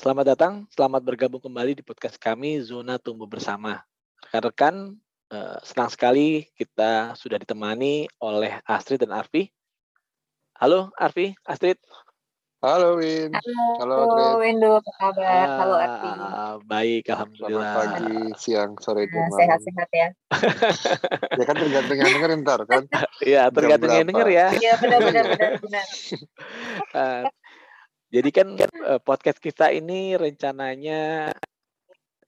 Selamat datang, selamat bergabung kembali di podcast kami Zona Tumbuh Bersama. Rekan-rekan, eh, senang sekali kita sudah ditemani oleh Astrid dan Arfi. Halo Arfi, Astrid. Halo Win. Halo, Halo, Halo Dred. Windu, apa kabar? Halo. Ah, Baik, Selamat alhamdulillah. pagi, siang, sore, dan Nah, malam. sehat-sehat ya. Ya kan tergantung yang denger ntar kan. Iya, tergantung yang denger ya. Iya benar-benar benar benar. Eh, jadi kan eh, podcast kita ini rencananya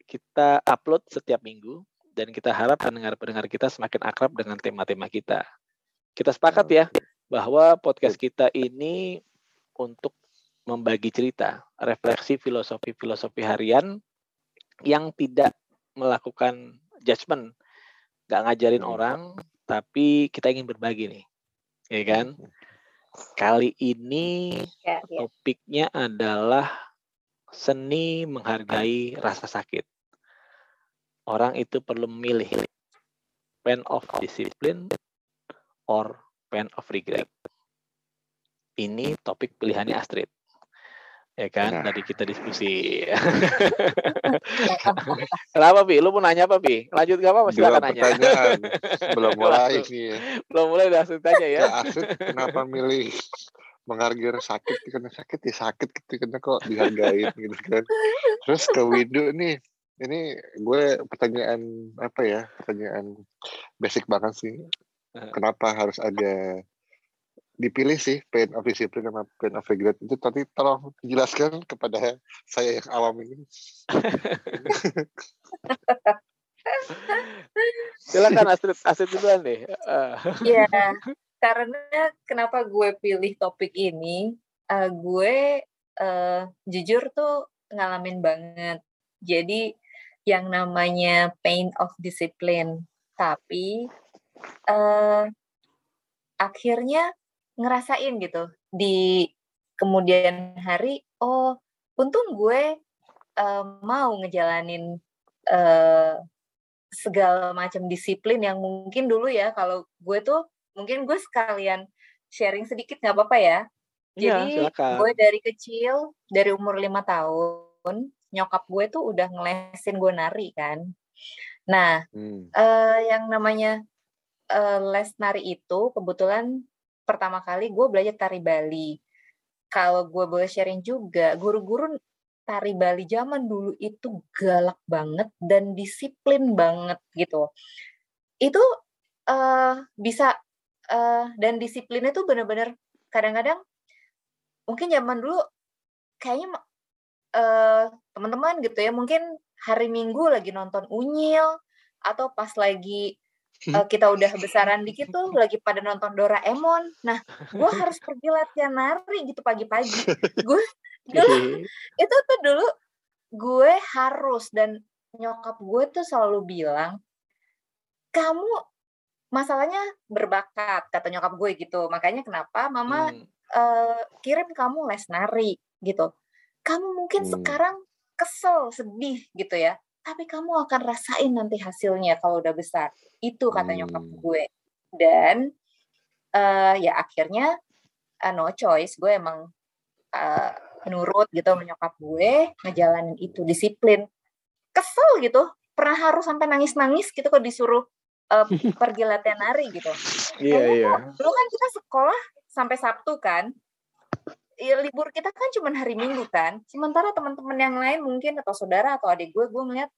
kita upload setiap minggu dan kita harap pendengar-pendengar kita semakin akrab dengan tema-tema kita. Kita sepakat ya bahwa podcast kita ini untuk membagi cerita, refleksi filosofi-filosofi harian yang tidak melakukan judgement, nggak ngajarin Hmm. orang, tapi kita ingin berbagi nih, ya kan? Kali ini Ya, ya. topiknya adalah seni menghargai rasa sakit. Orang itu perlu memilih pain of discipline or pain of regret. Ini topik pilihannya Astrid. Ya kan, Nah. dari kita diskusi. Kenapa, Pi? Lu mau nanya apa, Pi? Lanjut gak apa-apa, Dua silakan nanya. Belum mulai ya. Belum mulai udah langsung tanya ya. Ya Asit kenapa milih menghargai sakit karena sakit ya sakit gitu karena kok dihargain gitu kan. Terus ke Widu nih ini gue pertanyaan apa ya pertanyaan basic banget sih kenapa harus ada dipilih sih pain of discipline sama pain of regret itu tadi tolong jelaskan kepada saya yang awam ini Silakan Astrid, Astrid duluan deh. Eh, Iya, karena kenapa gue pilih topik ini? eh, gue eh, jujur tuh ngalamin banget. Jadi yang namanya pain of discipline, tapi eh, akhirnya ngerasain gitu di kemudian hari. Oh, untung gue eh, mau ngejalanin eh, segala macam disiplin yang mungkin dulu ya kalau gue tuh mungkin gue sekalian sharing sedikit nggak apa-apa ya. Iya, Jadi silakan. gue dari kecil dari umur lima tahun nyokap gue tuh udah ngelesin gue nari kan. Nah Hmm. eh, yang namanya eh, les nari itu kebetulan pertama kali gue belajar tari Bali. Kalau gue boleh sharing juga, guru-guru tari Bali zaman dulu itu galak banget dan disiplin banget gitu. Itu eh bisa eh dan disiplinnya tuh bener-bener kadang-kadang mungkin zaman dulu kayaknya eh teman-teman gitu ya mungkin hari Minggu lagi nonton Unyil atau pas lagi eh, kita udah besaran dikit tuh lagi pada nonton Doraemon. Nah, gue harus pergi latihan nari gitu pagi-pagi. Gue dulu itu tuh dulu gue harus dan nyokap gue tuh selalu bilang kamu masalahnya berbakat kata nyokap gue gitu. Makanya kenapa mama Hmm, eh, kirim kamu les nari gitu. Kamu mungkin Hmm. sekarang kesel, sedih gitu ya. Tapi kamu akan rasain nanti hasilnya kalau udah besar. Itu kata nyokap Hmm. gue. Dan eh, ya akhirnya eh, no choice. Gue emang eh, nurut gitu sama nyokap gue. Ngejalanin itu disiplin. Kesel gitu. Pernah harus sampai nangis-nangis gitu kalau disuruh eh, pergi latihan nari gitu. Iya, Kayaknya iya. kok dulu kan kita sekolah sampai Sabtu kan. Ya, libur kita kan cuma hari Minggu kan. Sementara teman-teman yang lain mungkin atau saudara atau adik gue, gue ngeliat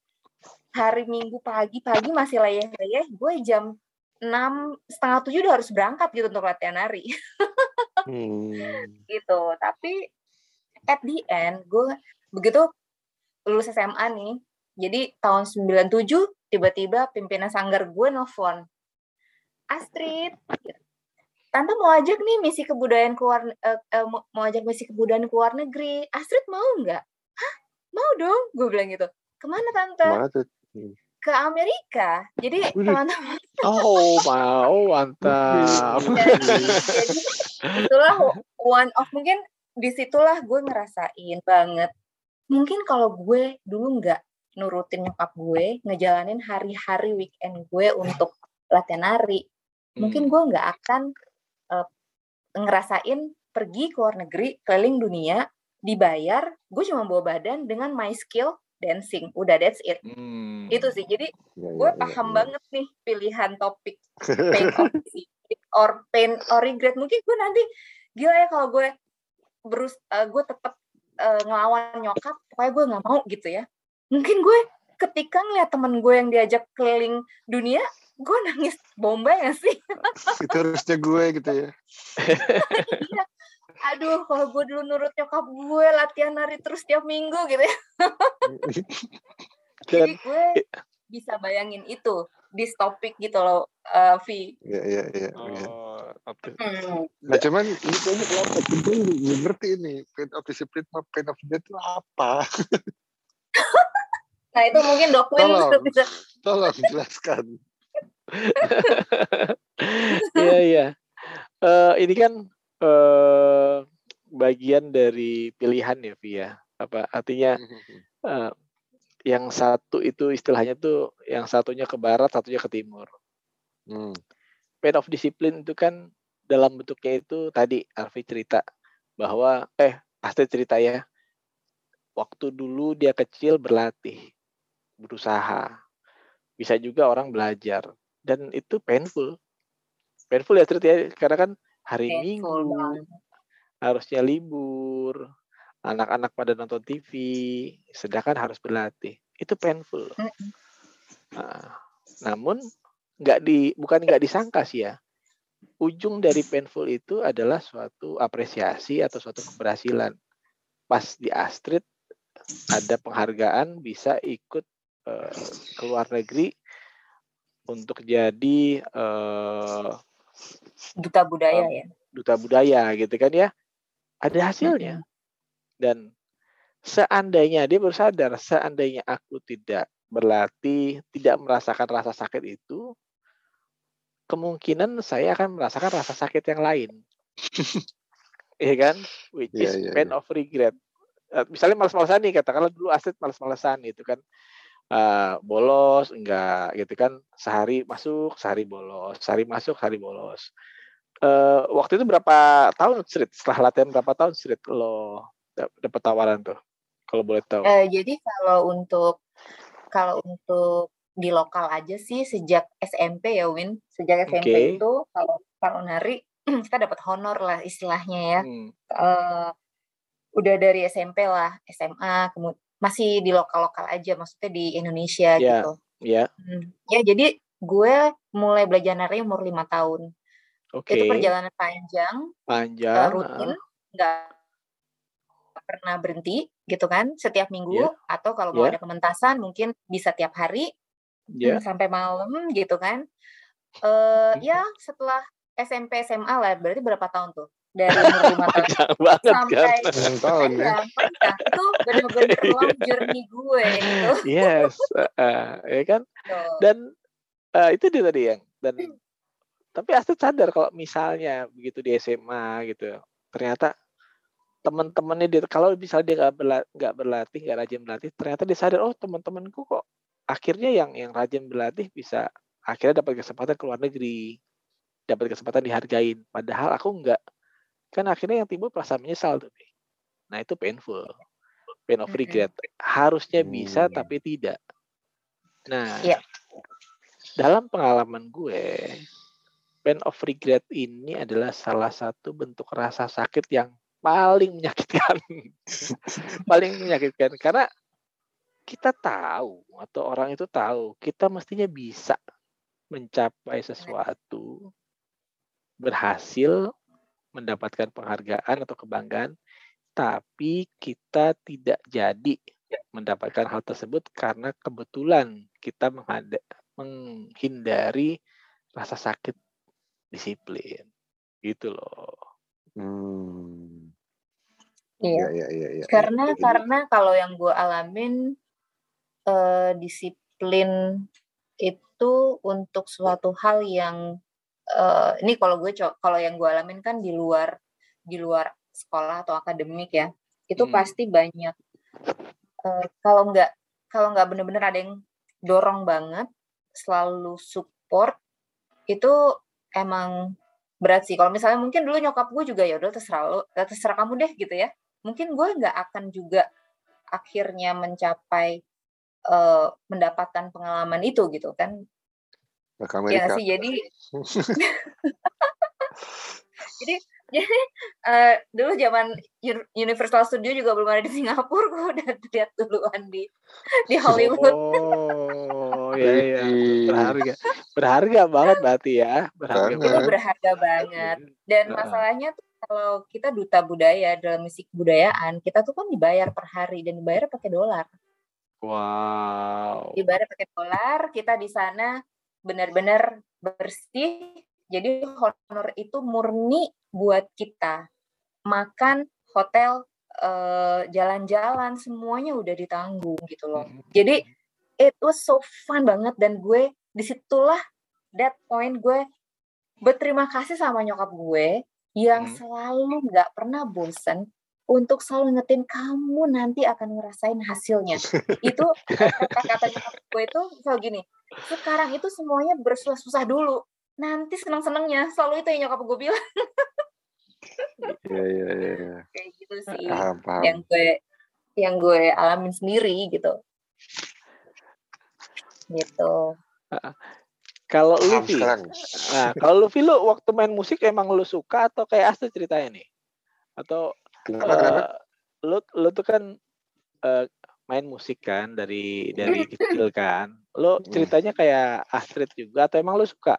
hari Minggu pagi-pagi masih layeh-layeh. Gue jam 6, setengah tujuh udah harus berangkat gitu untuk latihan nari. Hmm. gitu. Tapi at the end, gue begitu lulus SMA nih. Jadi tahun 97 tiba-tiba pimpinan sanggar gue nelfon. Astrid, Tante mau ajak nih misi kebudayaan keluar eh, eh, mau ajak misi kebudayaan ke luar negeri. Astrid mau nggak? Hah? Mau dong, gue bilang gitu. Ke mana tante? Ke mana tuh? Ke Amerika. Jadi teman-teman Oh, mau mantap. jadi, jadi itulah one of mungkin di situlah gue ngerasain banget. Mungkin kalau gue dulu nggak nurutin nyokap gue, ngejalanin hari-hari weekend gue untuk latihan nari, mungkin gue nggak akan eh, ngerasain pergi ke luar negeri, keliling dunia, dibayar gue cuma bawa badan dengan my skill dancing. Udah that's it. Hmm. itu sih. Jadi Ya, gue ya, paham ya. banget nih pilihan topik pain or discipline or pain or regret. Mungkin gue nanti gila ya kalau gue berus eh, gue tetap eh, ngelawan nyokap pokoknya gue nggak mau gitu ya. Mungkin gue ketika ngeliat temen gue yang diajak keliling dunia gue nangis bomba ya sih Itu harusnya gue gitu ya. Iya. aduh kalau gue dulu nurut nyokap gue latihan nari terus tiap minggu gitu ya jadi gue bisa bayangin itu di topik gitu loh eh, Vi Iya, iya, iya. iya. oh, oke. Hmm. Nah cuman itu aja kenapa? Gue ngerti ini. Pain of discipline sama pain of death itu apa? Nah itu mungkin Dokwin Tolong. bisa Tolong jelaskan. Iya iya. Eh, ini kan eh bagian dari pilihan ya, Via. Apa artinya eh, yang satu itu istilahnya tuh yang satunya ke barat, satunya ke timur. Hmm. Pain of discipline itu kan dalam bentuknya itu tadi Arfi cerita bahwa eh pasti cerita ya. Waktu dulu dia kecil berlatih, berusaha. Bisa juga orang belajar dan itu painful. Painful ya cerita ya karena kan hari painful Minggu banget. harusnya libur, anak-anak pada nonton TV, sedangkan harus berlatih. Itu painful. Nah, namun nggak di bukan nggak disangka sih ya. Ujung dari painful itu adalah suatu apresiasi atau suatu keberhasilan. Pas di Astrid ada penghargaan bisa ikut eh, ke luar negeri untuk jadi eh, duta budaya Um, ya. duta budaya gitu kan ya? Ada hasilnya. Dan seandainya dia baru sadar seandainya aku tidak berlatih tidak merasakan rasa sakit itu kemungkinan saya akan merasakan rasa sakit yang lain. Iya kan? Which Iya, is iya, pain iya. of regret. Eh, misalnya malas-malasan nih katakanlah dulu aset malas-malasan gitu kan Eh, bolos enggak gitu kan. Sehari masuk sehari bolos sehari masuk sehari bolos. Eh, waktu itu berapa tahun Street setelah latihan berapa tahun Street lo dap- dapat tawaran tuh? Kalau boleh tahu. Eh, jadi kalau untuk kalau untuk di lokal aja sih sejak SMP ya Win. Sejak SMP Oke. itu kalau kalau nari kita dapat honor lah istilahnya ya. Hmm, Eh, udah dari SMP lah SMA kemudian masih di lokal lokal aja maksudnya di Indonesia Ya. gitu ya Hmm. ya jadi gue mulai belajar nari umur lima tahun oke itu perjalanan panjang eh, panjang rutin ah, nggak pernah berhenti gitu kan setiap minggu Iya. atau kalau mau Iya. ada pementasan mungkin bisa tiap hari ya hmm, sampai malam gitu kan eh Hmm. ya setelah SMP SMA lah berarti berapa tahun tuh dari umur lima tahun panjang banget kan? Sampai Enam tahun ya. panjang panjang itu bener-bener long journey gue gitu. Yes eh, ya kan? Dan eh, itu dia tadi yang dan tapi Astrid sadar kalau misalnya begitu di SMA gitu ternyata teman-temannya dia kalau misalnya dia nggak berla- nggak berlatih nggak rajin berlatih ternyata dia sadar oh teman-temanku kok akhirnya yang yang rajin berlatih bisa akhirnya dapat kesempatan ke luar negeri dapat kesempatan dihargain. Padahal aku nggak kan akhirnya yang timbul perasaan menyesal tuh nah itu painful. Pain of regret. Harusnya bisa Hmm. tapi tidak. Nah Iya. dalam pengalaman gue pain of regret ini adalah salah satu bentuk rasa sakit yang paling menyakitkan. Paling menyakitkan. Karena kita tahu atau orang itu tahu kita mestinya bisa mencapai sesuatu berhasil mendapatkan penghargaan atau kebanggaan tapi kita tidak jadi mendapatkan hal tersebut karena kebetulan kita menghada- menghindari rasa sakit disiplin gitu loh Hmm. Iya. Iya, iya, iya, iya. karena Jadi- karena kalau yang gue alamin eh, disiplin itu untuk suatu hal yang eh, ini kalau gue kalau yang gue alamin kan di luar di luar sekolah atau akademik ya itu Hmm. pasti banyak eh, kalau nggak kalau nggak bener-bener ada yang dorong banget selalu support itu emang berat sih. Kalau misalnya mungkin dulu nyokap gue juga ya udah terserah lo terserah kamu deh gitu ya. Mungkin gue nggak akan juga akhirnya mencapai uh, mendapatkan pengalaman itu gitu kan ya sih jadi jadi jadi uh, dulu zaman Universal Studio juga belum ada di Singapura gue udah lihat duluan di di Hollywood. Oh iya iya. Berharga. Berharga banget berarti ya berharga itu berharga banget. Dan masalahnya tuh kalau kita duta budaya dalam musik budayaan kita tuh kan dibayar per hari dan dibayar pakai dolar. Wow. Dibayar pakai dolar kita di sana benar-benar bersih jadi honor itu murni buat kita. Makan, hotel, eh, jalan-jalan, semuanya udah ditanggung gitu loh. Hmm. Jadi it was so fun banget dan gue di situlah that point gue berterima kasih sama nyokap gue yang hmm. selalu nggak pernah bosen untuk selalu ngetin kamu nanti akan ngerasain hasilnya. itu kata-kata nyokap gue itu selalu gini, sekarang itu semuanya bersusah-susah dulu nanti seneng-senengnya selalu itu yang nyokap gue bilang Iya iya iya. Kayak gitu sih. Paham, paham. Yang gue yang gue alamin sendiri gitu. Gitu. Kalau lu nah kalau lu lu waktu main musik emang lu suka atau kayak asli ceritanya nih? Atau kenapa, uh, kenapa? lu lu tuh kan uh, main musik kan dari dari kecil kan. Lu hmm. ceritanya kayak Astrid juga atau emang lu suka?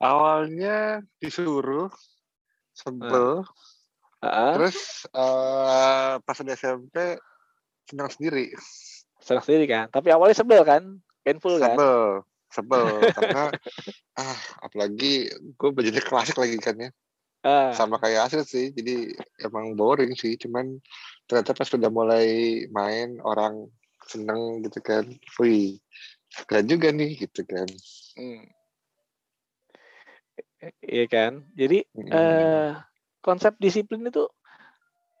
awalnya disuruh sebel uh. terus uh, pas di SMP senang sendiri senang sendiri kan tapi awalnya sebel kan painful kan sebel sebel karena ah apalagi gue belajar klasik lagi kan ya uh. sama kayak asli sih jadi emang boring sih cuman ternyata pas sudah mulai main orang seneng gitu kan wih keren juga nih gitu kan hmm Iya kan? Jadi hmm. uh, konsep disiplin itu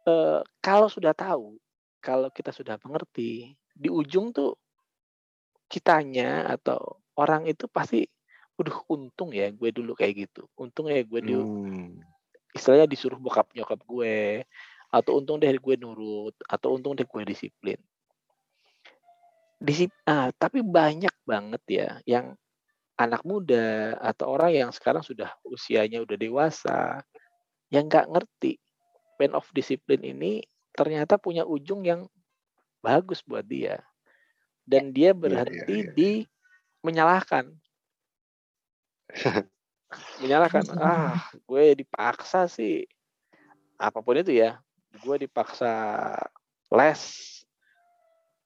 uh, kalau sudah tahu, kalau kita sudah mengerti, di ujung tuh kitanya atau orang itu pasti udah untung ya gue dulu kayak gitu. Untung ya gue dulu hmm. Istilahnya disuruh bokap nyokap gue atau untung deh gue nurut atau untung deh gue disiplin. Disip, ah, tapi banyak banget ya yang anak muda atau orang yang sekarang sudah usianya udah dewasa yang nggak ngerti pain of discipline ini ternyata punya ujung yang bagus buat dia dan dia iya, berhenti ya, ya, ya. di menyalahkan menyalahkan ah gue dipaksa sih apa pun itu ya gue dipaksa les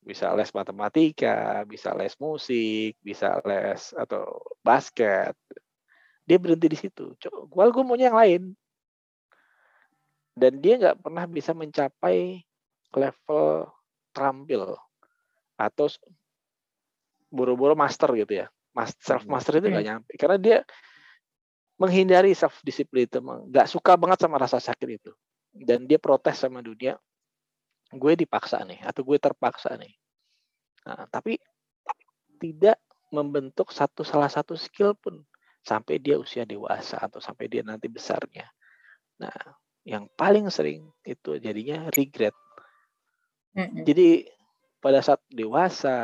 bisa les matematika, bisa les musik, bisa les atau basket. Dia berhenti di situ. Gue gue maunya yang lain. Dan dia nggak pernah bisa mencapai level terampil atau buru-buru master gitu ya. Self master itu nggak nyampe karena dia menghindari self discipline itu, nggak suka banget sama rasa sakit itu. Dan dia protes sama dunia, gue dipaksa nih atau gue terpaksa nih. Nah, tapi tidak membentuk satu salah satu skill pun sampai dia usia dewasa atau sampai dia nanti besarnya. Nah, yang paling sering itu jadinya regret. Mm-hmm. Jadi pada saat dewasa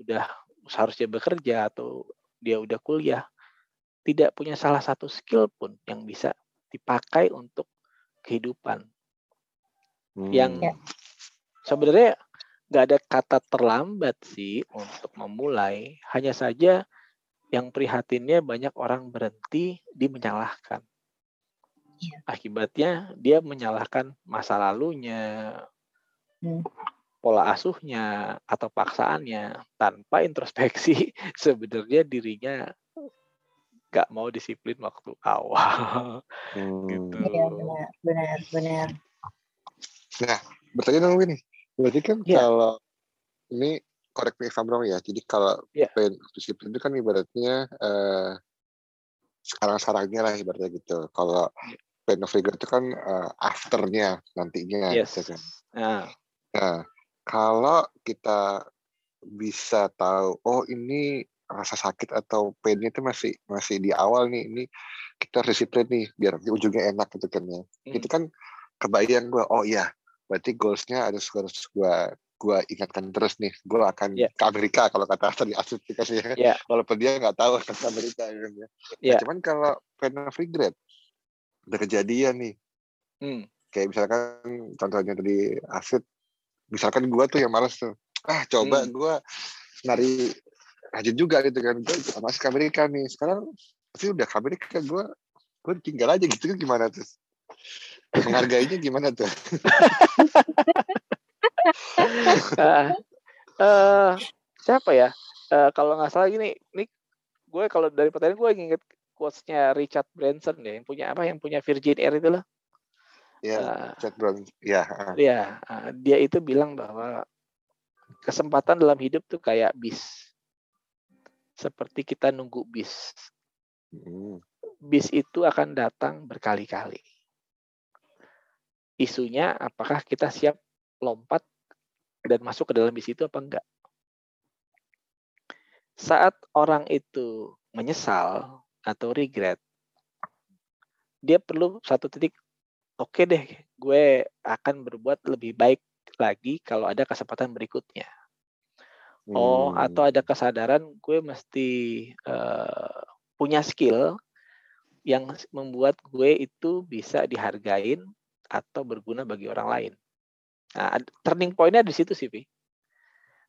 udah seharusnya bekerja atau dia udah kuliah tidak punya salah satu skill pun yang bisa dipakai untuk kehidupan. Hmm. Yang ya. sebenarnya nggak ada kata terlambat sih untuk memulai. Hanya saja yang prihatinnya banyak orang berhenti di menyalahkan. Iya. Akibatnya dia menyalahkan masa lalunya, hmm. pola asuhnya atau paksaannya tanpa introspeksi sebenarnya dirinya nggak mau disiplin waktu awal. Hmm. gitu. Iya benar, benar, benar. Nah, bertanya dong ini, Berarti kan yeah. kalau ini korek me if ya. Jadi kalau yeah. pain disiplin itu kan ibaratnya uh, sekarang-sekarangnya lah ibaratnya gitu. Kalau yeah. pain of regret itu kan uh, afternya nantinya. Yes. Gitu kan. Yeah. Nah, kalau kita bisa tahu, oh ini rasa sakit atau painnya itu masih masih di awal nih, ini kita disiplin nih biar nanti ujungnya enak gitu kan ya. Hmm. Itu kan kebayang gue oh iya berarti goalsnya harus harus gue gue ingatkan terus nih gue akan Yeah. ke Amerika kalau kata tadi Asif dikasih ya Ya, walaupun dia nggak tahu ke Amerika gitu ya. Nah, Ya. cuman kalau pain of regret udah kejadian nih hmm, kayak misalkan contohnya tadi Asit misalkan gua tuh yang malas tuh ah coba Hmm. gua nari rajin juga gitu kan gue masuk ke Amerika nih sekarang sih udah ke Amerika gua gue tinggal aja gitu kan gimana tuh menghargainya gimana tuh Ah, eh, siapa ya? Eh, kalau nggak salah gini, ini gue kalau dari pertanyaan gue inget quotes-nya Richard Branson ya, yang punya apa? Yang punya Virgin Air itu loh. ya Ah, Chad Brown ya ah. ya, ah, dia itu bilang bahwa kesempatan dalam hidup tuh kayak bis. Seperti kita nunggu bis. Hmm. Bis itu akan datang berkali-kali. Isunya apakah kita siap lompat dan masuk ke dalam bis itu apa enggak? Saat orang itu menyesal atau regret, dia perlu satu titik, oke deh, gue akan berbuat lebih baik lagi kalau ada kesempatan berikutnya. Oh, Hmm. atau ada kesadaran gue mesti eh, punya skill yang membuat gue itu bisa dihargain atau berguna bagi orang lain. Nah, turning point-nya di situ sih, Vi.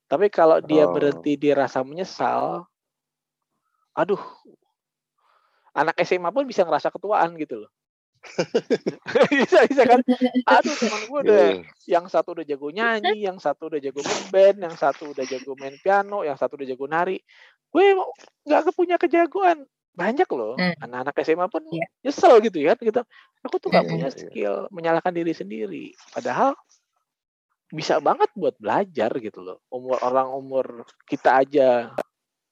Tapi kalau dia Oh. berhenti di rasa menyesal, aduh, anak SMA pun bisa ngerasa ketuaan gitu loh. bisa bisa kan? Aduh, teman gue udah Iya. yang satu udah jago nyanyi, yang satu udah jago ngeband, yang satu udah jago main piano, yang satu udah jago nari. Gue mau- nggak punya kejagoan. Banyak loh Hmm. anak-anak SMA pun Iya. nyesel gitu ya. Gitu. Aku tuh nggak Iya, punya iya, iya. skill menyalahkan diri sendiri. Padahal bisa banget buat belajar gitu loh. Umur orang umur kita aja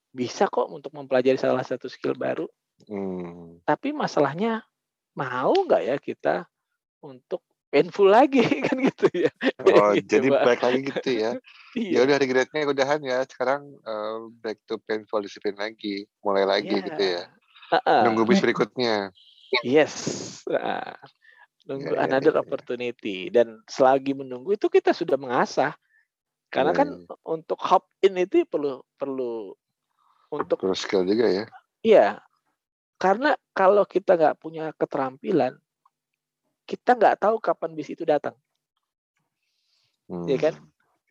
bisa kok untuk mempelajari salah satu skill baru. Hmm. Tapi masalahnya mau nggak ya kita untuk painful lagi kan gitu ya. Oh, Gitu, jadi Pak. baik lagi gitu ya. Iya. Ya udah regretnya udahan ya. Sekarang eh, back to painful disiplin lagi, mulai lagi Iya. gitu ya. Heeh. Nunggu bis berikutnya. Yes. Heeh. Nunggu Ya, ya, another ya. opportunity dan selagi menunggu itu kita sudah mengasah. Karena kan Hmm. untuk hop in itu perlu perlu untuk Terus skill juga ya. iya. Karena kalau kita nggak punya keterampilan, kita nggak tahu kapan bis itu datang. Hmm. Iya kan?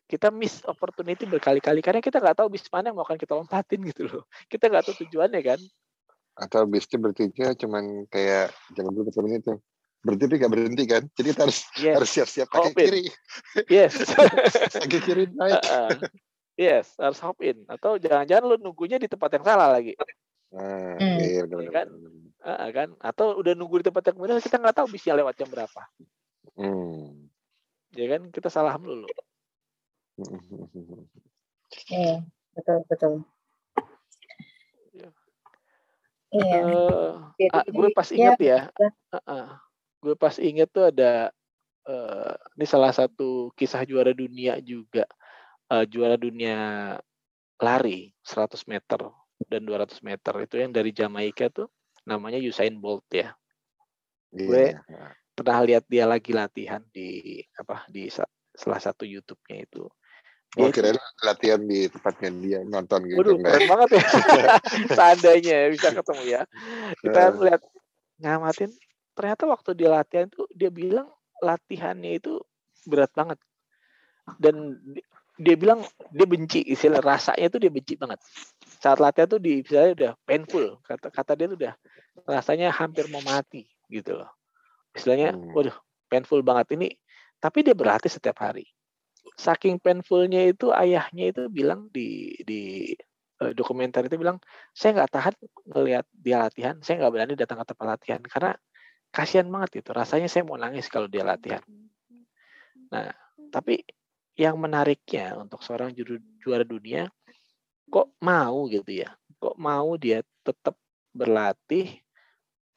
Kita miss opportunity berkali-kali karena kita nggak tahu bis mana yang mau akan kita lompatin gitu loh. Kita nggak tahu tujuannya kan. Atau bisnya berhentinya cuman kayak jangan dulu ketemu itu. Berhenti tapi nggak berhenti kan. Jadi kita harus Yes. harus siap-siap kaki in. kiri. Yes. Kaki kiri naik. Heeh. yes, harus hop in. Atau jangan-jangan lu nunggunya di tempat yang salah lagi. Nah, Hmm. iya kan? Heeh, kan? Atau udah nunggu di tempat yang benar kita nggak tahu bisnya lewat jam berapa. Hmm. Ya kan? Kita salah dulu. Iya, betul betul. Iya. Ah, gue pas ya, inget ya, betul. Heeh. gue pas inget tuh ada eh, ini salah satu kisah juara dunia juga, Eh, juara dunia lari 100 meter dan 200 meter itu yang dari Jamaika tuh namanya Usain Bolt ya. Gue- Iya. Pernah lihat dia lagi latihan di apa di sa- salah satu YouTube-nya itu. Oh, Dia itu- kirain latihan di tempatnya dia nonton gitu. Waduh, keren banget ya. Seandainya ya bisa ketemu ya. Kita Eh. melihat ngamatin, ternyata waktu dia latihan itu dia bilang latihannya itu berat banget. Dan dia bilang dia benci istilah rasanya itu dia benci banget. Saat latihan tuh di misalnya udah painful, kata kata dia tuh udah rasanya hampir mau mati gitu loh. Istilahnya, Hmm. waduh, painful banget ini. Tapi dia berlatih setiap hari. Saking painfulnya itu ayahnya itu bilang di di eh, dokumenter itu bilang saya nggak tahan ngelihat dia latihan, saya nggak berani datang ke tempat latihan karena kasihan banget itu. Rasanya saya mau nangis kalau dia latihan. Nah, tapi yang menariknya untuk seorang juru, juara dunia kok mau gitu ya? Kok mau dia tetap berlatih,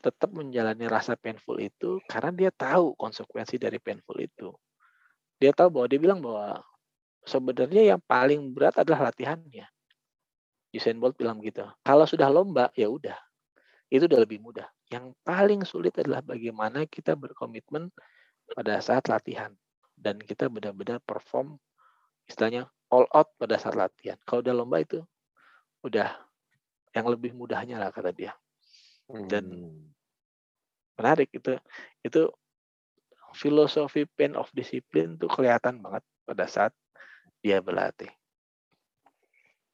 tetap menjalani rasa painful itu karena dia tahu konsekuensi dari painful itu. Dia tahu bahwa dia bilang bahwa sebenarnya yang paling berat adalah latihannya. Usain Bolt bilang gitu. Kalau sudah lomba ya udah. Itu udah lebih mudah. Yang paling sulit adalah bagaimana kita berkomitmen pada saat latihan dan kita benar-benar perform istilahnya all out pada saat latihan. Kalau udah lomba itu udah yang lebih mudahnya lah kata dia. Dan Hmm. menarik itu itu filosofi pain of discipline tuh kelihatan banget pada saat dia berlatih.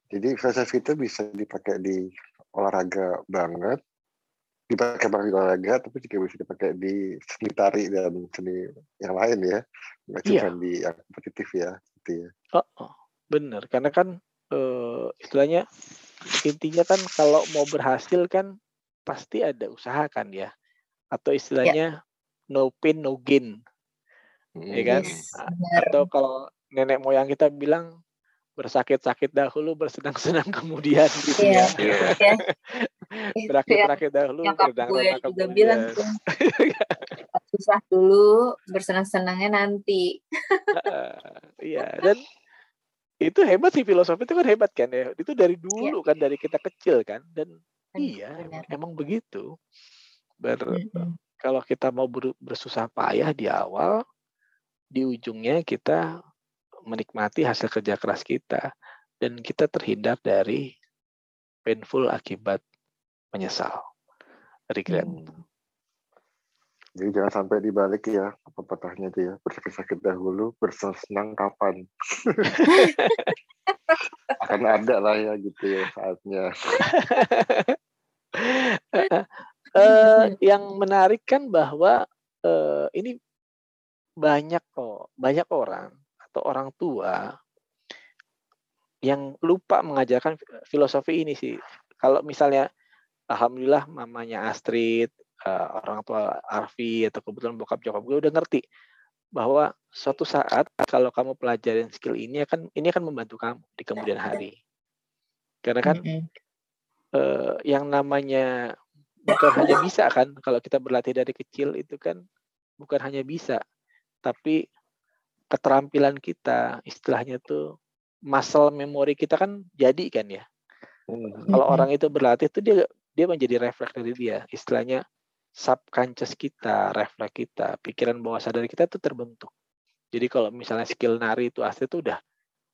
Jadi filosofi itu bisa dipakai di olahraga banget, dipakai di olahraga, tapi juga bisa dipakai di seni tari dan seni yang lain ya, nggak Iya. cuma di yang kompetitif ya, gitu ya. Oh, oh, bener. Karena kan eh, istilahnya intinya kan kalau mau berhasil kan pasti ada usaha kan ya. Atau istilahnya no pain no gain. Ya kan? Yes, atau kalau nenek moyang kita bilang bersakit-sakit dahulu bersenang-senang kemudian gitu Iya. ya. Iya. Ya, itu berakit-rakit dahulu nyokap gue juga bilang tuh susah dulu bersenang-senangnya nanti. Iya dan itu hebat sih filosofi itu kan hebat kan ya. Itu dari dulu kan dari kita kecil kan dan iya benar. emang begitu. Ber, Mm-mm. kalau kita mau ber- bersusah payah di awal di ujungnya kita menikmati hasil kerja keras kita dan kita terhindar dari painful akibat menyesal regret Hmm. Jadi jangan sampai dibalik ya pepatahnya itu ya bersakit-sakit dahulu bersenang kapan akan ada lah ya gitu ya saatnya Eh, yang menarik kan bahwa eh, ini banyak kok banyak orang atau orang tua yang lupa mengajarkan filosofi ini sih. Kalau misalnya, alhamdulillah mamanya Astrid, eh, orang tua Arfi atau kebetulan bokap nyokap gue udah ngerti bahwa suatu saat kalau kamu pelajarin skill ini akan ini akan membantu kamu di kemudian hari. Karena kan eh, yang namanya bukan hanya bisa kan kalau kita berlatih dari kecil itu kan bukan hanya bisa tapi keterampilan kita istilahnya tuh muscle memory kita kan jadi kan ya Hmm. kalau orang itu berlatih tuh dia dia menjadi refleks dari dia. Istilahnya subconscious kita refleks kita pikiran bawah sadar kita tuh terbentuk. Jadi kalau misalnya skill nari itu asli tuh udah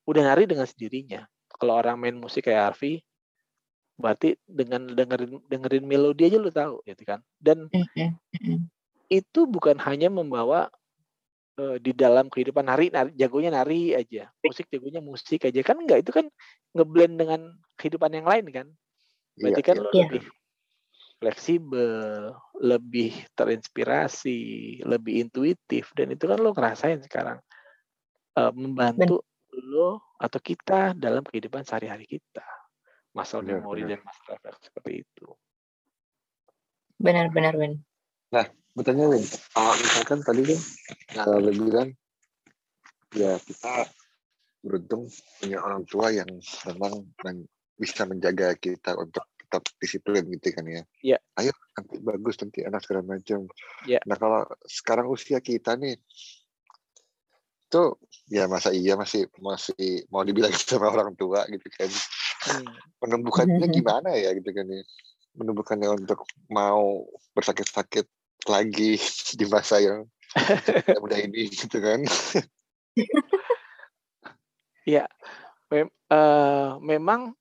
udah nari dengan sendirinya. Kalau orang main musik kayak Arfi berarti dengan dengerin dengerin melodi aja lu tahu gitu kan? Dan Mm-mm. Mm-mm. itu bukan hanya membawa eh, di dalam kehidupan nari, nari jagonya nari aja. Musik jagonya musik aja. Kan enggak itu kan ngeblend dengan kehidupan yang lain kan berarti Iya, kan iya. lo lebih fleksibel lebih terinspirasi lebih intuitif dan itu kan lo ngerasain sekarang. Eh, membantu lo atau kita dalam kehidupan sehari-hari kita. Muscle Benar, memory benar. dan reflex seperti itu. Benar benar benar Bertanya Win, kalau misalkan tadi kan kalau lu bilang ya kita beruntung punya orang tua yang memang men- bisa menjaga kita untuk tetap disiplin gitu kan ya. Iya. Ayo nanti bagus nanti anak segala macam. Iya. Nah kalau sekarang usia kita nih tuh ya masa iya masih masih mau dibilang sama orang tua gitu kan Hmm. menumbuhkannya gimana ya gitu kan ya menumbuhkannya untuk mau bersakit-sakit lagi di masa yang mudah ini gitu kan Mem- eh, memang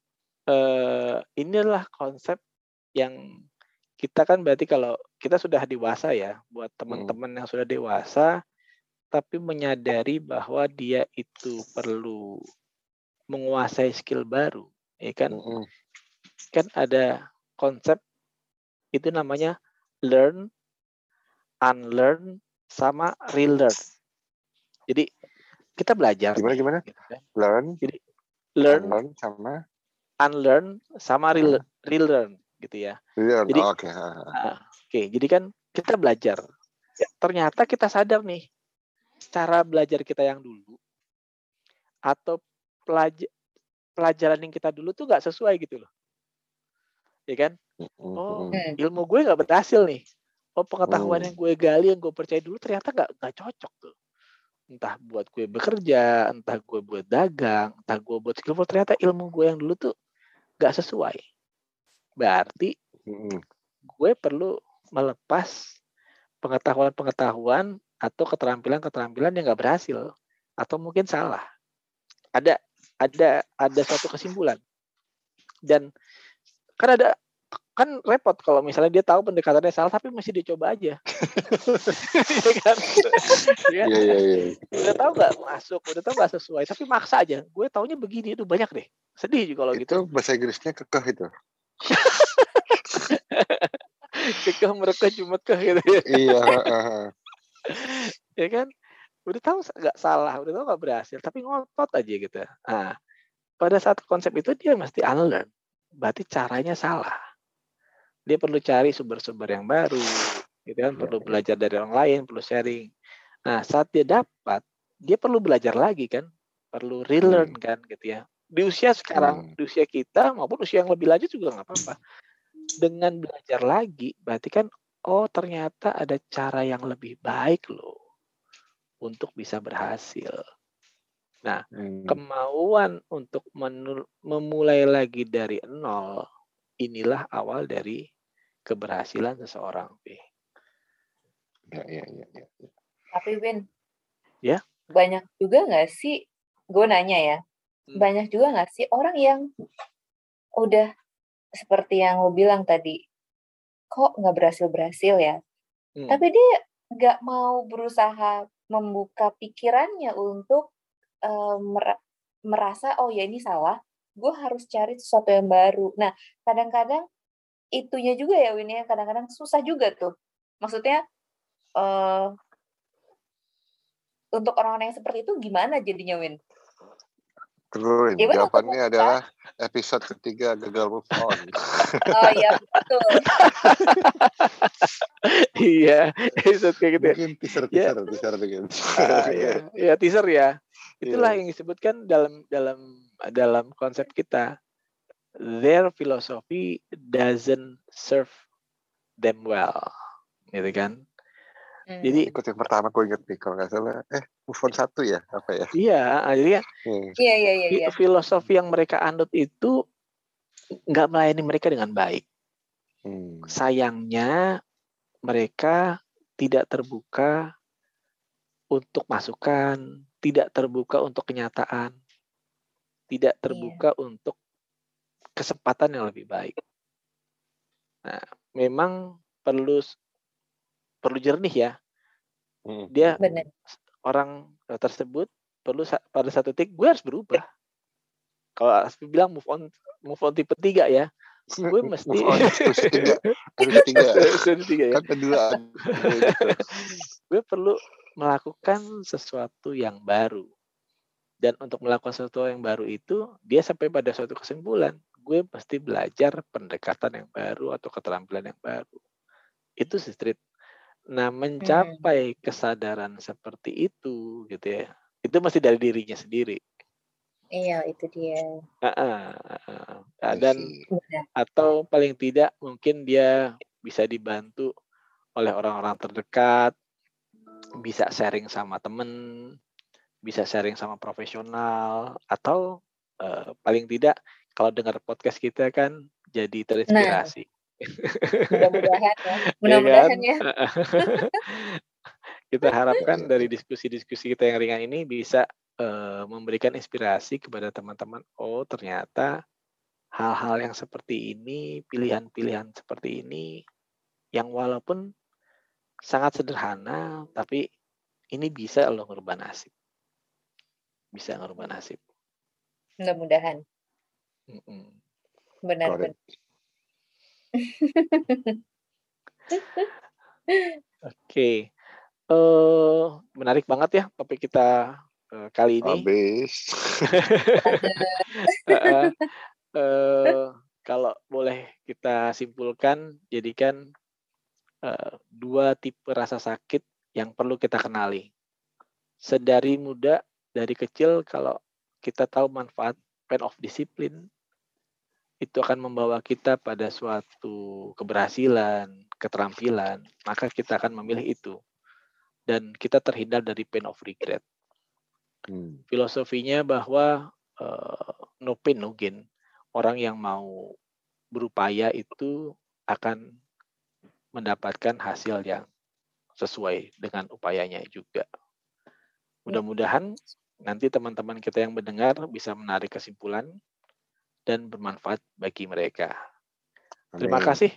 eh, inilah konsep yang kita kan berarti kalau kita sudah dewasa ya buat teman-teman yang sudah dewasa tapi menyadari bahwa dia itu perlu menguasai skill baru ya kan? Mm-mm. kan ada konsep itu namanya learn unlearn sama relearn. Jadi kita belajar. Gimana gimana? Gitu kan. learn learn learn sama unlearn sama rele- relearn gitu ya. learn Jadi- Oh, oke ha, ha. Nah, Oke, jadi kan kita belajar. Ternyata kita sadar nih cara belajar kita yang dulu atau pelaj- pelajaran yang kita dulu tuh nggak sesuai gitu loh. Ya kan? Oh, ilmu gue nggak berhasil nih. Oh, pengetahuan Hmm. yang gue gali, yang gue percaya dulu ternyata nggak nggak cocok tuh. Entah buat gue bekerja, entah gue buat dagang, entah gue buat skillful, ternyata ilmu gue yang dulu tuh nggak sesuai. Berarti gue perlu melepas pengetahuan-pengetahuan atau keterampilan-keterampilan yang nggak berhasil atau mungkin salah. Ada ada ada suatu kesimpulan. Dan kan ada kan repot kalau misalnya dia tahu pendekatannya salah tapi masih dicoba aja. Iya kan? Iya, Iya iya. Udah tahu nggak masuk, udah tahu nggak sesuai, tapi maksa aja. Gue taunya begini, itu banyak deh. Sedih juga kalau gitu. Itu bahasa Inggrisnya kekeh itu. Kekeh mereka cuma keh gitu ya. iya. ya kan udah tahu nggak salah udah tahu nggak berhasil tapi ngotot aja gitu nah pada saat konsep itu dia mesti unlearn berarti caranya salah dia perlu cari sumber-sumber yang baru gitu kan? Perlu belajar dari orang lain perlu sharing. Nah saat dia dapat dia perlu belajar lagi kan? Perlu relearn kan gitu ya. Di usia sekarang Hmm. di usia kita maupun usia yang lebih lanjut juga nggak apa-apa. Dengan belajar lagi berarti kan oh ternyata ada cara yang lebih baik loh untuk bisa berhasil. Hmm. Kemauan untuk memulai lagi dari nol inilah awal dari keberhasilan seseorang. Pi. Iya iya iya. iya. Tapi Win, Ya? banyak juga nggak sih, gue nanya ya, Hmm. banyak juga nggak sih orang yang udah seperti yang lo bilang tadi, kok nggak berhasil-berhasil ya, Hmm. tapi dia nggak mau berusaha membuka pikirannya untuk mer- merasa, oh ya ini salah, gue harus cari sesuatu yang baru. Nah, kadang-kadang itunya juga ya Win ya, kadang-kadang susah juga tuh. Maksudnya, eh untuk orang-orang yang seperti itu gimana jadinya Win? Terus Ya, jawabannya betul. adalah episode ketiga gagal move on. Oh iya betul. iya, episode kayak gitu. ya. Mungkin teaser Ya. teaser teaser dikit. Ah, iya. ya teaser ya. Itulah Iya. yang disebutkan dalam dalam dalam konsep kita. Their philosophy doesn't serve them well, gitu kan? Hmm. Jadi Ikut yang pertama gue inget nih kalau nggak salah. Eh move on satu ya apa ya? iya, jadi kan Hmm. Iya iya iya. iya. filosofi yang mereka anut itu nggak melayani mereka dengan baik. Hmm. Sayangnya mereka tidak terbuka untuk masukan, tidak terbuka untuk kenyataan, tidak terbuka untuk kesempatan yang lebih baik. Nah, memang perlu perlu jernih ya. Hmm. Dia Benar. orang tersebut perlu sa- pada satu titik gue harus berubah. Kalau Aspi bilang move on move on tipe tiga ya, gue mesti Move on terus tiga terus tiga Terus tiga ya. kan kedua gue gitu. gue perlu melakukan sesuatu yang baru. Dan untuk melakukan sesuatu yang baru itu, dia sampai pada suatu kesimpulan. Gue pasti belajar pendekatan yang baru atau keterampilan yang baru. Itu sih street. Nah, mencapai kesadaran seperti itu, gitu ya. Itu masih dari dirinya sendiri. Iya itu dia. Ah, ah, ah, ah. Dan I see. Benar. atau paling tidak mungkin dia bisa dibantu oleh orang-orang terdekat, bisa sharing sama temen, bisa sharing sama profesional, atau eh, paling tidak kalau dengar podcast kita kan jadi terinspirasi. Mudah-mudahan ya. Ya Mudah-mudahan kan? ya. kita harapkan dari diskusi-diskusi kita yang ringan ini bisa eh, memberikan inspirasi kepada teman-teman. Oh, ternyata hal-hal yang seperti ini, pilihan-pilihan seperti ini, yang walaupun sangat sederhana, tapi ini bisa loh ngerubah nasib. Bisa ngerubah nasib. Mudah-mudahan. Mm-mm. Benar Correct. benar. Oke, Eh, menarik banget ya topik kita eh, kali ini. Habis. Heeh. Eh, kalau boleh kita simpulkan, jadikan eh, dua tipe rasa sakit yang perlu kita kenali. Sedari muda, dari kecil, kalau kita tahu manfaat pain of disiplin, itu akan membawa kita pada suatu keberhasilan, keterampilan, maka kita akan memilih itu. Dan kita terhindar dari pain of regret Hmm. filosofinya bahwa eh, no pain no gain. Orang yang mau berupaya itu akan mendapatkan hasil yang sesuai dengan upayanya juga. Mudah-mudahan nanti teman-teman kita yang mendengar bisa menarik kesimpulan dan bermanfaat bagi mereka. Terima Amin. kasih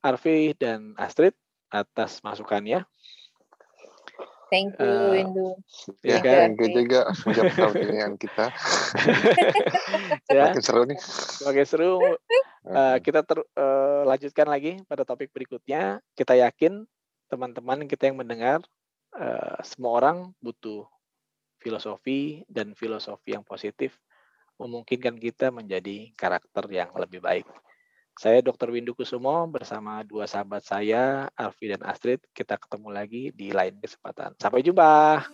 Arfi dan Astrid atas masukannya. Thank you, Eh, Windu. Ya Ya, kan? thank you juga menjawab pertanyaan kita. Ya, Makin seru nih. sebagai seru Eh, kita ter, eh, lanjutkan lagi pada topik berikutnya. Kita yakin teman-teman kita yang mendengar, eh, semua orang butuh filosofi dan filosofi yang positif memungkinkan kita menjadi karakter yang lebih baik. Saya Dr. Windu Kusumo bersama dua sahabat saya, Alfi dan Astrid. Kita ketemu lagi di lain kesempatan. Sampai jumpa.